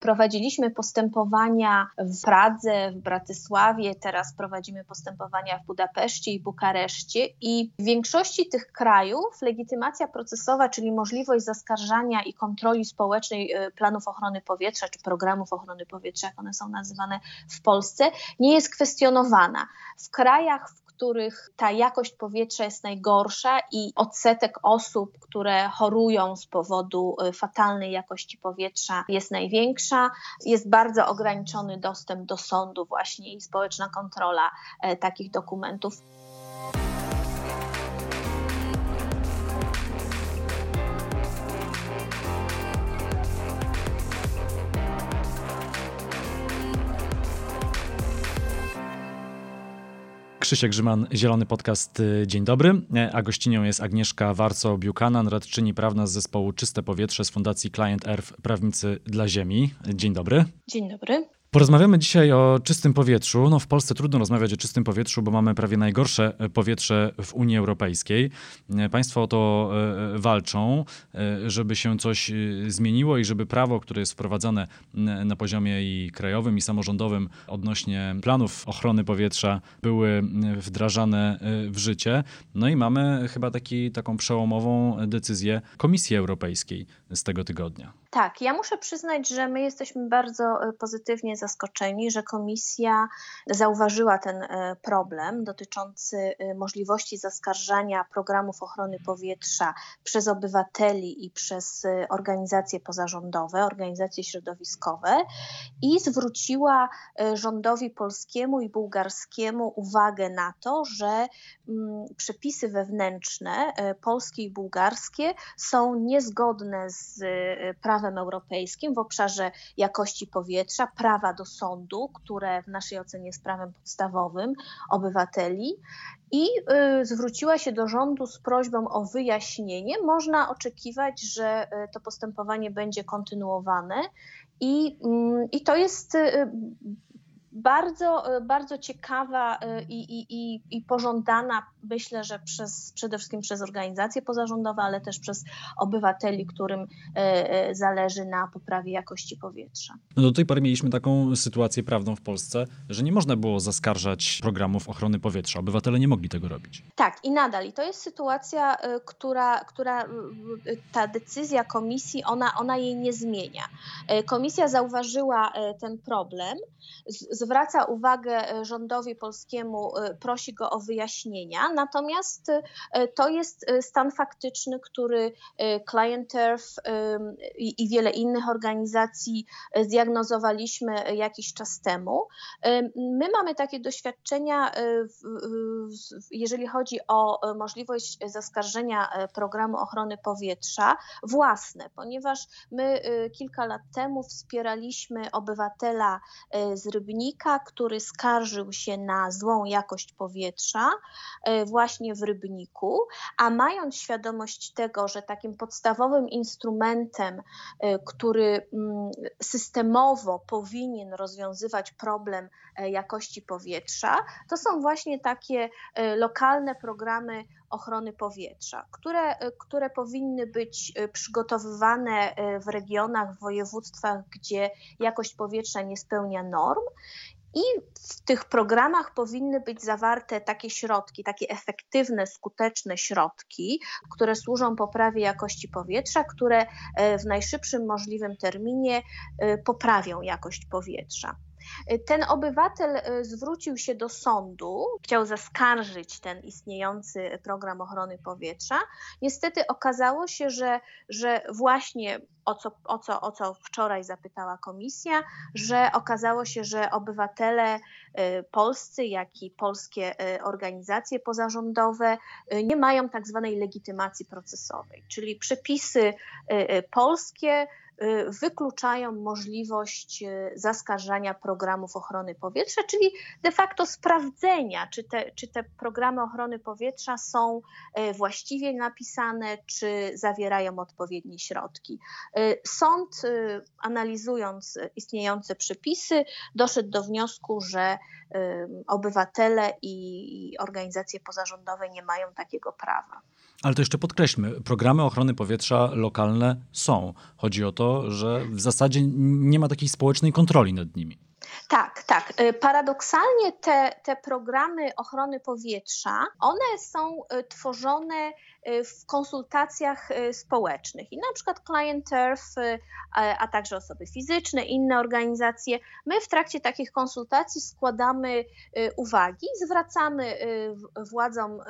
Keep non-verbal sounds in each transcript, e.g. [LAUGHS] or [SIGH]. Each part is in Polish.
Prowadziliśmy postępowania w Pradze, w Bratysławie, teraz prowadzimy postępowania w Budapeszcie i Bukareszcie i w większości tych krajów legitymacja procesowa, czyli możliwość zaskarżania i kontroli społecznej e, planów ochrony powietrza czy programów ochrony powietrza, jak one są nazywane w Polsce, nie jest kwestionowana. W krajach, w których ta jakość powietrza jest najgorsza i odsetek osób, które chorują z powodu y, fatalnej jakości powietrza jest największa, jest bardzo ograniczony dostęp do sądu właśnie i społeczna kontrola e, takich dokumentów. Krzysiek Grzyman, Zielony Podcast. Y, dzień dobry. E, a gościnią jest Agnieszka Warco-Buchanan, radczyni prawna z zespołu Czyste Powietrze z Fundacji Client Earth Prawnicy dla Ziemi. Dzień dobry. Dzień dobry. Porozmawiamy dzisiaj o czystym powietrzu. No w Polsce trudno rozmawiać o czystym powietrzu, bo mamy prawie najgorsze e, powietrze w Unii Europejskiej. E, państwo o to e, walczą, żeby się coś zmieniło i żeby prawo, które jest wprowadzane na poziomie i krajowym, i samorządowym odnośnie planów ochrony powietrza były wdrażane w życie. No i mamy chyba taki, taką przełomową decyzję Komisji Europejskiej z tego tygodnia. Tak, ja muszę przyznać, że my jesteśmy bardzo pozytywnie zaskoczeni, że komisja zauważyła ten e, problem dotyczący e, możliwości zaskarżania programów ochrony powietrza przez obywateli i przez organizacje pozarządowe, organizacje środowiskowe i zwróciła rządowi polskiemu i bułgarskiemu uwagę na to, że mm, przepisy wewnętrzne polskie i bułgarskie są niezgodne z prawem europejskim w obszarze jakości powietrza, prawa do sądu, które w naszej ocenie jest prawem podstawowym obywateli i y, zwróciła się do rządu z prośbą o wyjaśnienie. Można oczekiwać, że y, to postępowanie będzie kontynuowane i, y, i to jest y, bardzo, e, bardzo ciekawa e, i, i, i, i pożądana, myślę, że przez, przede wszystkim przez organizacje pozarządowe, ale też przez obywateli, którym e, zależy na poprawie jakości powietrza. No do tej pory mieliśmy taką sytuację prawną w Polsce, że nie można było zaskarżać programów ochrony powietrza. Obywatele nie mogli tego robić. Tak, i nadal. I to jest sytuacja, która, która ta decyzja komisji, ona, ona jej nie zmienia. Komisja zauważyła ten problem, zwraca uwagę e, rządowi polskiemu, e, prosi go o wyjaśnienia, natomiast e, to jest stan faktyczny, który Client Earth i wiele innych organizacji zdiagnozowaliśmy jakiś czas temu. My mamy takie doświadczenia, jeżeli chodzi o możliwość zaskarżenia programu ochrony powietrza własne, ponieważ my kilka lat temu wspieraliśmy obywatela z Rybnika, rolnika, który skarżył się na złą jakość powietrza e, właśnie w rybniku, a mając świadomość tego, że takim podstawowym instrumentem, e, który mm, systemowo powinien rozwiązywać problem e, jakości powietrza, to są właśnie takie lokalne programy ochrony powietrza, które, które powinny być przygotowywane w regionach, w województwach, gdzie jakość powietrza nie spełnia norm i w tych programach powinny być zawarte takie środki, takie efektywne, skuteczne środki, które służą poprawie jakości powietrza, które e, w najszybszym możliwym terminie e, poprawią jakość powietrza. Ten obywatel e, zwrócił się do sądu, chciał zaskarżyć ten istniejący program ochrony powietrza. Niestety okazało się, że, że właśnie o co, o, co, o co wczoraj zapytała komisja, że okazało się, że obywatele e, polscy, jak i polskie organizacje pozarządowe nie mają tak zwanej legitymacji procesowej, czyli przepisy polskie Y, wykluczają możliwość y, zaskarżania programów ochrony powietrza, czyli de facto sprawdzenia, czy te, czy te programy ochrony powietrza są y, właściwie napisane, czy zawierają odpowiednie środki. Sąd, analizując istniejące przepisy, doszedł do wniosku, że obywatele i organizacje pozarządowe nie mają takiego prawa. Ale to jeszcze podkreślmy, programy ochrony powietrza lokalne są. Chodzi o to, że w zasadzie nie ma takiej społecznej kontroli nad nimi. Tak, tak. Y, paradoksalnie te, te programy ochrony powietrza, one są y, tworzone w konsultacjach społecznych. I na przykład Client Earth, a także osoby fizyczne, inne organizacje, my w trakcie takich konsultacji składamy uwagi, zwracamy władzom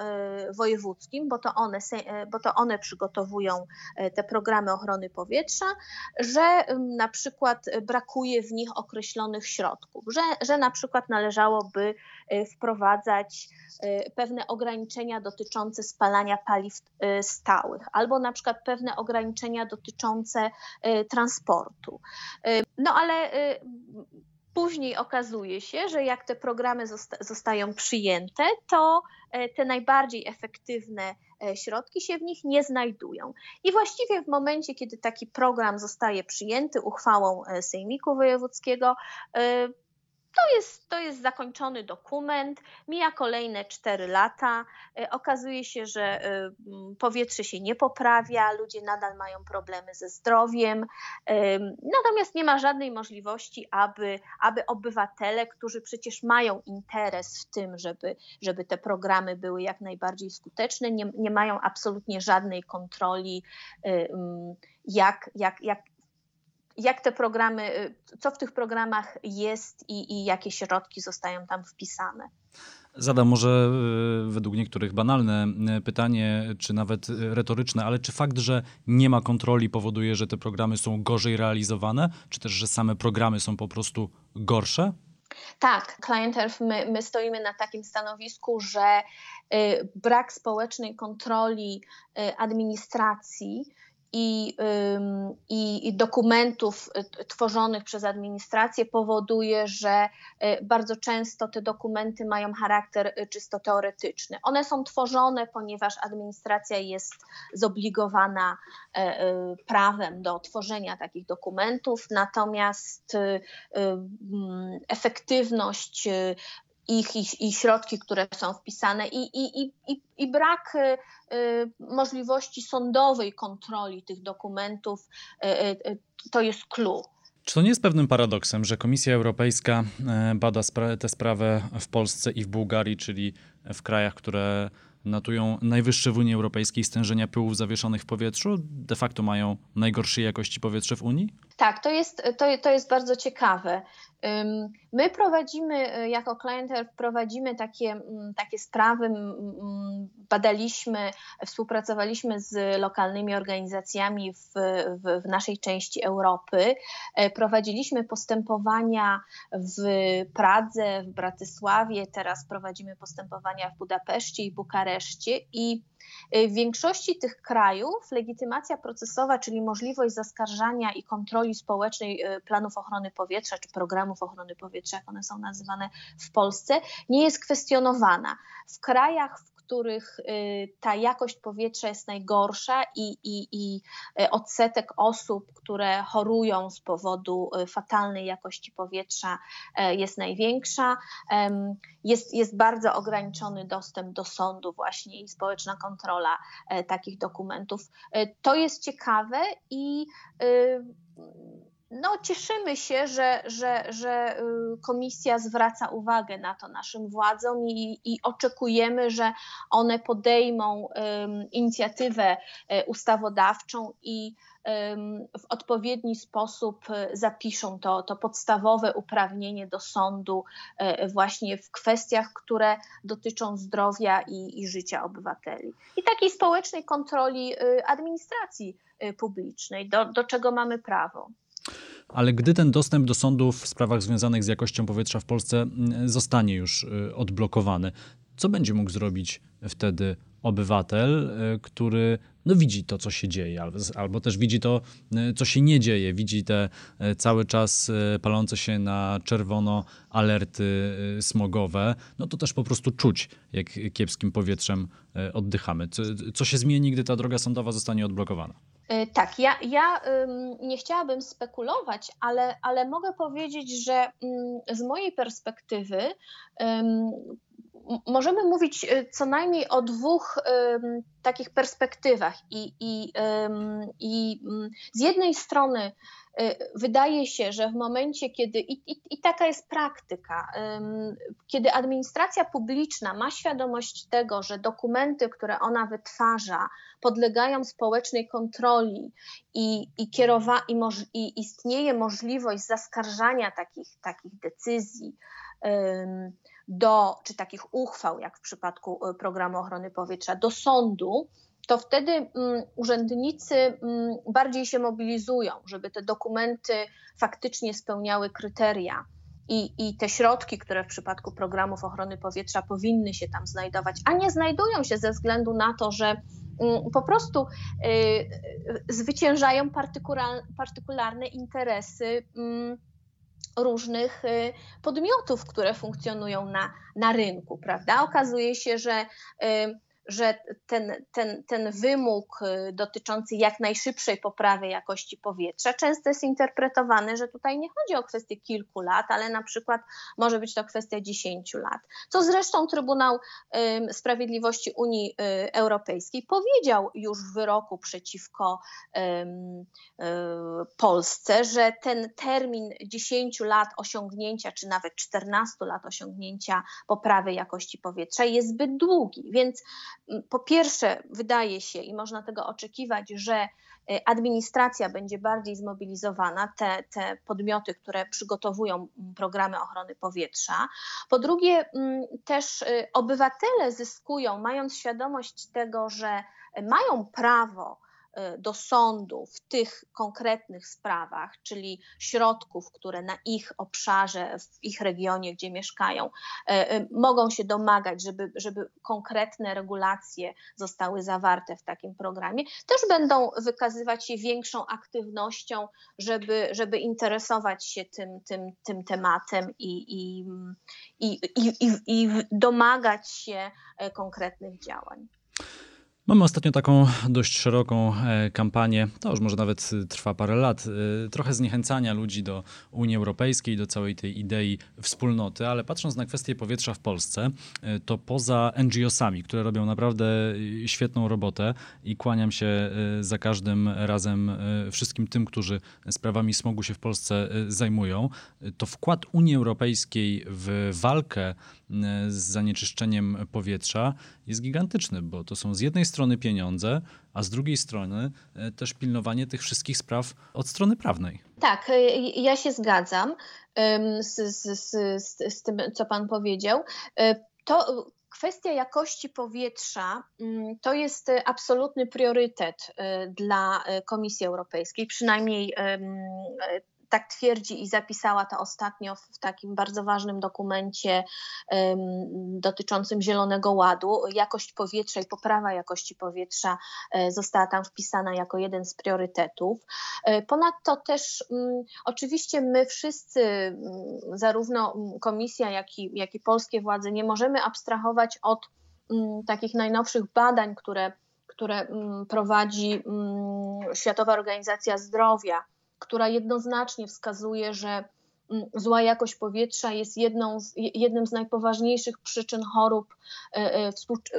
wojewódzkim, bo to one, bo to one przygotowują te programy ochrony powietrza, że na przykład brakuje w nich określonych środków, że, że na przykład należałoby wprowadzać e, pewne ograniczenia dotyczące spalania paliw e, stałych, albo na przykład pewne ograniczenia dotyczące transportu. No ale Później okazuje się, że jak te programy zostają przyjęte, to te najbardziej efektywne środki się w nich nie znajdują. I właściwie w momencie, kiedy taki program zostaje przyjęty uchwałą Sejmiku Wojewódzkiego, to jest, to jest zakończony dokument, mija kolejne 4 lata, e, okazuje się, że e, powietrze się nie poprawia, ludzie nadal mają problemy ze zdrowiem, natomiast nie ma żadnej możliwości, aby, aby obywatele, którzy przecież mają interes w tym, żeby, żeby te programy były jak najbardziej skuteczne, nie, nie mają absolutnie żadnej kontroli, e, jak, jak, jak, jak te programy, y, co w tych programach jest i, i jakie środki zostają tam wpisane. Zadam może y, według niektórych banalne y, pytanie, czy nawet retoryczne, ale czy fakt, że nie ma kontroli powoduje, że te programy są gorzej realizowane, czy też, że same programy są po prostu gorsze? Tak, Client Earth, my, my stoimy na takim stanowisku, że brak społecznej kontroli administracji i, i, dokumentów y, tworzonych przez administrację powoduje, że y, bardzo często te dokumenty mają charakter y, czysto teoretyczny. One są tworzone, ponieważ administracja jest zobligowana prawem do tworzenia takich dokumentów, natomiast efektywność ich i, i, środki, które są wpisane i, i, i, i brak y, y, możliwości sądowej kontroli tych dokumentów y, to jest clue. Czy to nie jest pewnym paradoksem, że Komisja Europejska bada tę sprawę w Polsce i w Bułgarii, czyli w krajach, które notują najwyższe w Unii Europejskiej stężenia pyłów zawieszonych w powietrzu, de facto mają najgorszej jakości powietrze w Unii? Tak, to jest, to, to jest bardzo ciekawe. My prowadzimy, y, jako Clienter prowadzimy takie, mm, takie sprawy, badaliśmy, współpracowaliśmy z lokalnymi organizacjami w, w, w naszej części Europy, e, prowadziliśmy postępowania w Pradze, w Bratysławie, teraz prowadzimy postępowania w Budapeszcie i Bukareszcie i w większości tych krajów legitymacja procesowa, czyli możliwość zaskarżania i kontroli społecznej y, planów ochrony powietrza, czy programów ochrony powietrza, jak one są nazywane w Polsce, nie jest kwestionowana. W krajach, w których y, ta jakość powietrza jest najgorsza i, i, i y, odsetek osób, które chorują z powodu y, fatalnej jakości powietrza jest największa. Jest, jest bardzo ograniczony dostęp do sądu właśnie i społeczna kontrola takich dokumentów. To jest ciekawe i no, cieszymy się, że, że, że y, komisja zwraca uwagę na to naszym władzom i, i oczekujemy, że one podejmą um, inicjatywę e, ustawodawczą i um, w odpowiedni sposób e, zapiszą to, to podstawowe uprawnienie do sądu właśnie w kwestiach, które dotyczą zdrowia i, i życia obywateli. I takiej społecznej kontroli administracji publicznej, do, do czego mamy prawo. Ale gdy ten dostęp do sądów w sprawach związanych z jakością powietrza w Polsce zostanie już y, odblokowany, co będzie mógł zrobić wtedy obywatel, y, który no, widzi to, co się dzieje, albo też widzi to, y, co się nie dzieje, widzi te cały czas palące się na czerwono alerty smogowe, no to też po prostu czuć, jak kiepskim powietrzem oddychamy. Co, co się zmieni, gdy ta droga sądowa zostanie odblokowana? E, tak, ja, ja nie chciałabym spekulować, ale, ale mogę powiedzieć, że mm, z mojej perspektywy możemy mówić co najmniej o dwóch takich perspektywach. I, i, i mm, z jednej strony Y, wydaje się, że w momencie, kiedy, i, i, i, taka jest praktyka, kiedy administracja publiczna ma świadomość tego, że dokumenty, które ona wytwarza, podlegają społecznej kontroli i, i, kierowa, i, moż, i istnieje możliwość zaskarżania takich, takich decyzji, do, czy takich uchwał, jak w przypadku y, programu ochrony powietrza, do sądu, to wtedy mm, urzędnicy mm, bardziej się mobilizują, żeby te dokumenty faktycznie spełniały kryteria. I, I te środki, które w przypadku programów ochrony powietrza powinny się tam znajdować, a nie znajdują się ze względu na to, że po prostu y, y, zwyciężają partykularne interesy różnych y, podmiotów, które funkcjonują na, na rynku, prawda? Okazuje się, że że ten, ten, ten wymóg y, dotyczący jak najszybszej poprawy jakości powietrza często jest interpretowany, że tutaj nie chodzi o kwestię kilku lat, ale na przykład może być to kwestia dziesięciu lat. Co zresztą Trybunał Sprawiedliwości Unii y, Europejskiej powiedział już w wyroku przeciwko y, Polsce, że ten termin 10 lat osiągnięcia, czy nawet 14 lat osiągnięcia poprawy jakości powietrza jest zbyt długi. Więc po pierwsze, wydaje się i można tego oczekiwać, że e, administracja będzie bardziej zmobilizowana, te, te podmioty, które przygotowują programy ochrony powietrza. Po drugie, też e, obywatele zyskują, mając świadomość tego, że mają prawo do sądu w tych konkretnych sprawach, czyli środków, które na ich obszarze, w ich regionie, gdzie mieszkają, e, e, mogą się domagać, żeby, żeby konkretne regulacje zostały zawarte w takim programie, też będą wykazywać się większą aktywnością, żeby, żeby interesować się tym, tym, tym tematem i, i, i, i, i domagać się konkretnych działań. Mamy ostatnio taką dość szeroką e, kampanię, to już może nawet trwa parę lat, e, trochę zniechęcania ludzi do Unii Europejskiej, do całej tej idei wspólnoty, ale patrząc na kwestię powietrza w Polsce, e, to poza NGO-sami, które robią naprawdę świetną robotę i kłaniam się za każdym razem wszystkim tym, którzy sprawami smogu się w Polsce zajmują, to wkład Unii Europejskiej w walkę z zanieczyszczeniem powietrza jest gigantyczny, bo to są z jednej strony pieniądze, a z drugiej strony e, też pilnowanie tych wszystkich spraw od strony prawnej. Tak, e, ja się zgadzam z, z, z, z tym, co Pan powiedział. E, to kwestia jakości powietrza mm, to jest absolutny priorytet dla Komisji Europejskiej, przynajmniej tak twierdzi i zapisała to ostatnio w takim bardzo ważnym dokumencie um, dotyczącym Zielonego Ładu. Jakość powietrza i poprawa jakości powietrza e, została tam wpisana jako jeden z priorytetów. E, ponadto też um, oczywiście my wszyscy, um, zarówno komisja, jak i, jak i polskie władze, nie możemy abstrahować od takich najnowszych badań, które które prowadzi Światowa Organizacja Zdrowia która jednoznacznie wskazuje, że mm, zła jakość powietrza jest jedną z, jednym z najpoważniejszych przyczyn chorób, e, e,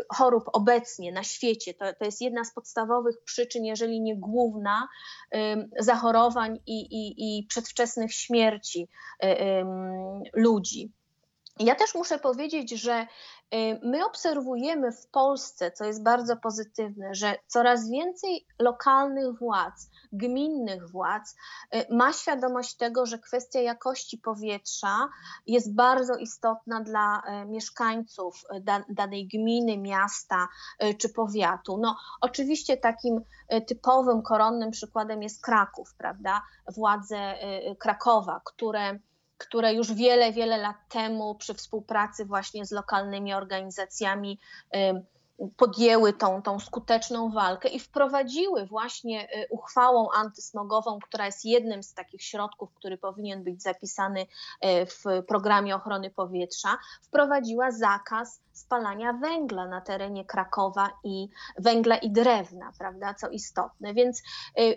chorób obecnie na świecie. To, to jest jedna z podstawowych przyczyn, jeżeli nie główna, zachorowań i, i, i przedwczesnych śmierci e, ludzi. Ja też muszę powiedzieć, że my obserwujemy w Polsce, co jest bardzo pozytywne, że coraz więcej lokalnych władz, gminnych władz y, ma świadomość tego, że kwestia jakości powietrza jest bardzo istotna dla y, mieszkańców danej gminy, miasta czy powiatu. No, oczywiście takim typowym, koronnym przykładem jest Kraków, prawda? Władze Krakowa, które które już wiele, wiele lat temu przy współpracy właśnie z lokalnymi organizacjami podjęły tą, tą skuteczną walkę i wprowadziły właśnie y, uchwałą antysmogową, która jest jednym z takich środków, który powinien być zapisany y, w programie ochrony powietrza, wprowadziła zakaz spalania węgla na terenie Krakowa i węgla i drewna, prawda, co istotne. Więc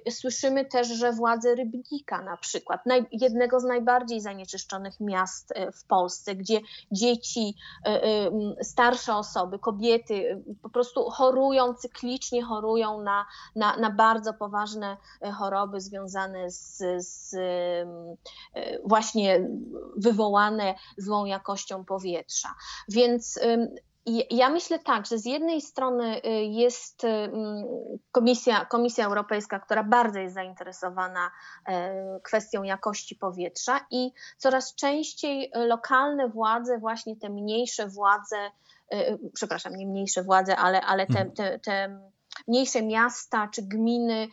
y, słyszymy też, że władze Rybnika na przykład, naj, jednego z najbardziej zanieczyszczonych miast y, w Polsce, gdzie dzieci, y, y, starsze osoby, kobiety po prostu chorują, cyklicznie chorują na, na, na bardzo poważne y, choroby związane z, z właśnie wywołane złą jakością powietrza. Więc ja myślę tak, że z jednej strony y, jest Komisja, Komisja Europejska, która bardzo jest zainteresowana e, kwestią jakości powietrza i coraz częściej lokalne władze, właśnie te mniejsze władze, przepraszam, nie mniejsze władze, ale, ale te, mhm. te, te mniejsze miasta czy gminy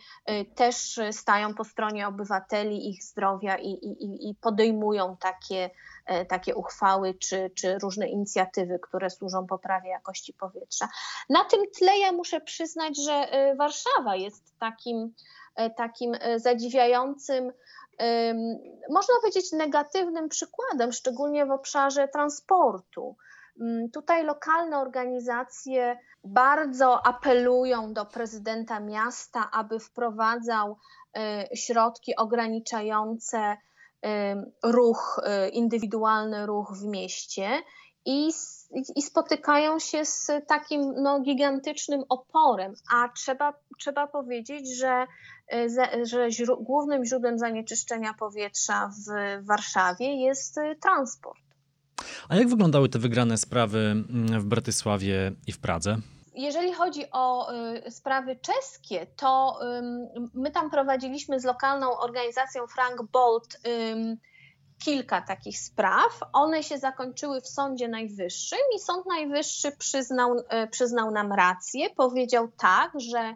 też stają po stronie obywateli, ich zdrowia i, i, i podejmują takie E, takie uchwały czy, czy różne inicjatywy, które służą poprawie jakości powietrza. Na tym tle ja muszę przyznać, że e, Warszawa jest takim, e, takim zadziwiającym, można powiedzieć, negatywnym przykładem, szczególnie w obszarze transportu. Mm, tutaj lokalne organizacje bardzo apelują do prezydenta miasta, aby wprowadzał środki ograniczające ruch, y, indywidualny ruch w mieście i, i spotykają się z takim no, gigantycznym oporem, a trzeba, trzeba powiedzieć, że, y, że źró głównym źródłem zanieczyszczenia powietrza w Warszawie jest y, transport. A jak wyglądały te wygrane sprawy mm, w Bratysławie i w Pradze? jeżeli chodzi o y, sprawy czeskie, to my tam prowadziliśmy z lokalną organizacją Frank Bolt kilka takich spraw. One się zakończyły w Sądzie Najwyższym i Sąd Najwyższy przyznał, y, przyznał nam rację. Powiedział tak, że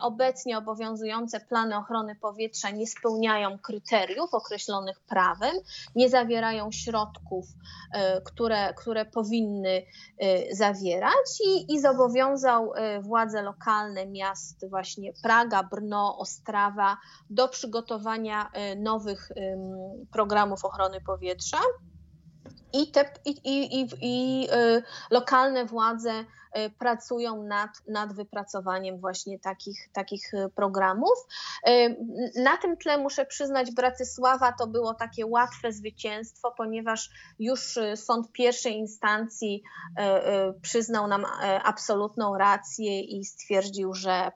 obecnie obowiązujące plany ochrony powietrza nie spełniają kryteriów określonych prawem, nie zawierają środków, e, które, które powinny e, zawierać i, i zobowiązał władze lokalne miast właśnie Praga, Brno, Ostrawa do przygotowania nowych programów ochrony powietrza. I, te, i, i, i, i lokalne władze E, pracują nad, nad wypracowaniem właśnie takich, takich e, programów. Na tym tle muszę przyznać, Bratysława to było takie łatwe zwycięstwo, ponieważ już sąd pierwszej instancji przyznał nam absolutną rację i stwierdził, że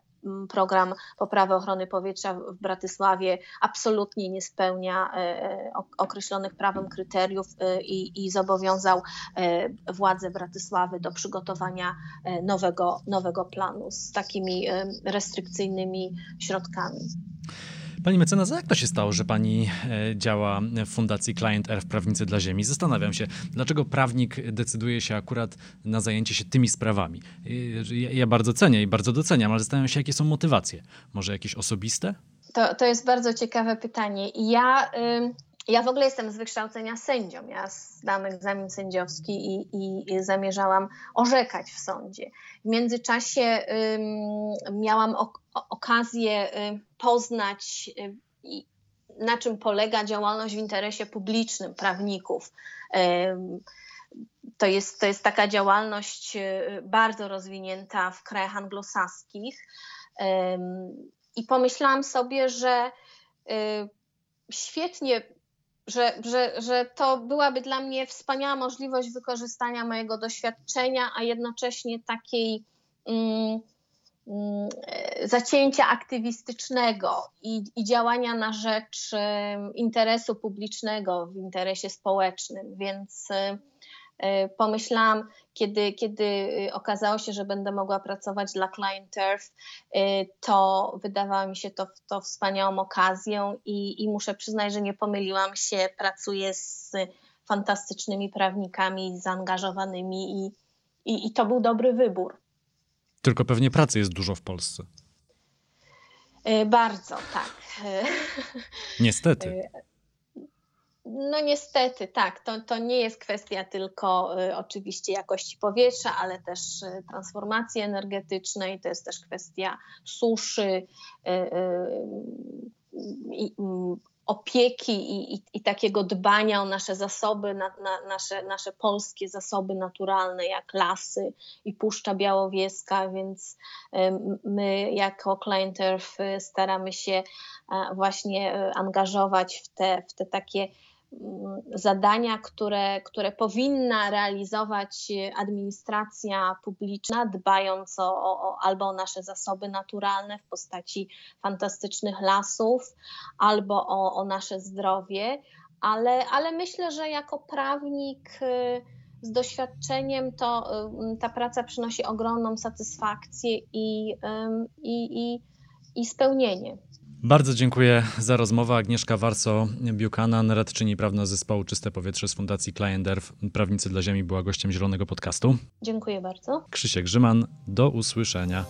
program poprawy ochrony powietrza w Bratysławie absolutnie nie spełnia e, e, określonych prawem kryteriów e, i, i zobowiązał władze Bratysławy do przygotowania nowego, nowego planu z takimi restrykcyjnymi środkami. Pani mecenas, jak to się stało, że pani e, działa w Fundacji Client Earth Prawnicy dla Ziemi? Zastanawiam się, dlaczego prawnik decyduje się akurat na zajęcie się tymi sprawami. Ja bardzo cenię i bardzo doceniam, ale zastanawiam się, jakie są motywacje. Może jakieś osobiste? To, to jest bardzo ciekawe pytanie. Ja... Ja w ogóle jestem z wykształcenia sędzią. Ja zdałam egzamin sędziowski i, i, zamierzałam orzekać w sądzie. W międzyczasie miałam ok okazję y, poznać, y, na czym polega działalność w interesie publicznym prawników. To jest, to jest taka działalność y, bardzo rozwinięta w krajach anglosaskich. I pomyślałam sobie, że świetnie że, że, że to byłaby dla mnie wspaniała możliwość wykorzystania mojego doświadczenia, a jednocześnie takiej mm, mm, zacięcia aktywistycznego i, i, działania na rzecz interesu publicznego w interesie społecznym. Więc y, pomyślałam, kiedy, kiedy y, okazało się, że będę mogła pracować dla Client Earth, y, to wydawało mi się to, to wspaniałą okazją i, i muszę przyznać, że nie pomyliłam się. Pracuję z fantastycznymi prawnikami zaangażowanymi i, i, i to był dobry wybór. Tylko pewnie pracy jest dużo w Polsce. Y, bardzo, tak. [LAUGHS] Niestety. No niestety, tak. To, to nie jest kwestia tylko y, oczywiście jakości powietrza, ale też y, transformacji energetycznej, to jest też kwestia suszy, y, y, opieki i, i, i, takiego dbania o nasze zasoby, na, na, nasze, nasze polskie zasoby naturalne, jak lasy i Puszcza Białowieska, więc my jako Client Earth staramy się właśnie angażować w te, w te takie zadania, które, które powinna realizować administracja publiczna, dbając o, o, albo o nasze zasoby naturalne w postaci fantastycznych lasów, albo o, o nasze zdrowie, ale, ale myślę, że jako prawnik y, z doświadczeniem to y, ta praca przynosi ogromną satysfakcję i, i, i, i spełnienie. Bardzo dziękuję za rozmowę. Agnieszka Warso-Buchanan, radczyni prawna zespołu Czyste Powietrze z Fundacji Client Earth, Prawnicy dla Ziemi, była gościem Zielonego Podcastu. Dziękuję bardzo. Krzysiek Grzyman, do usłyszenia.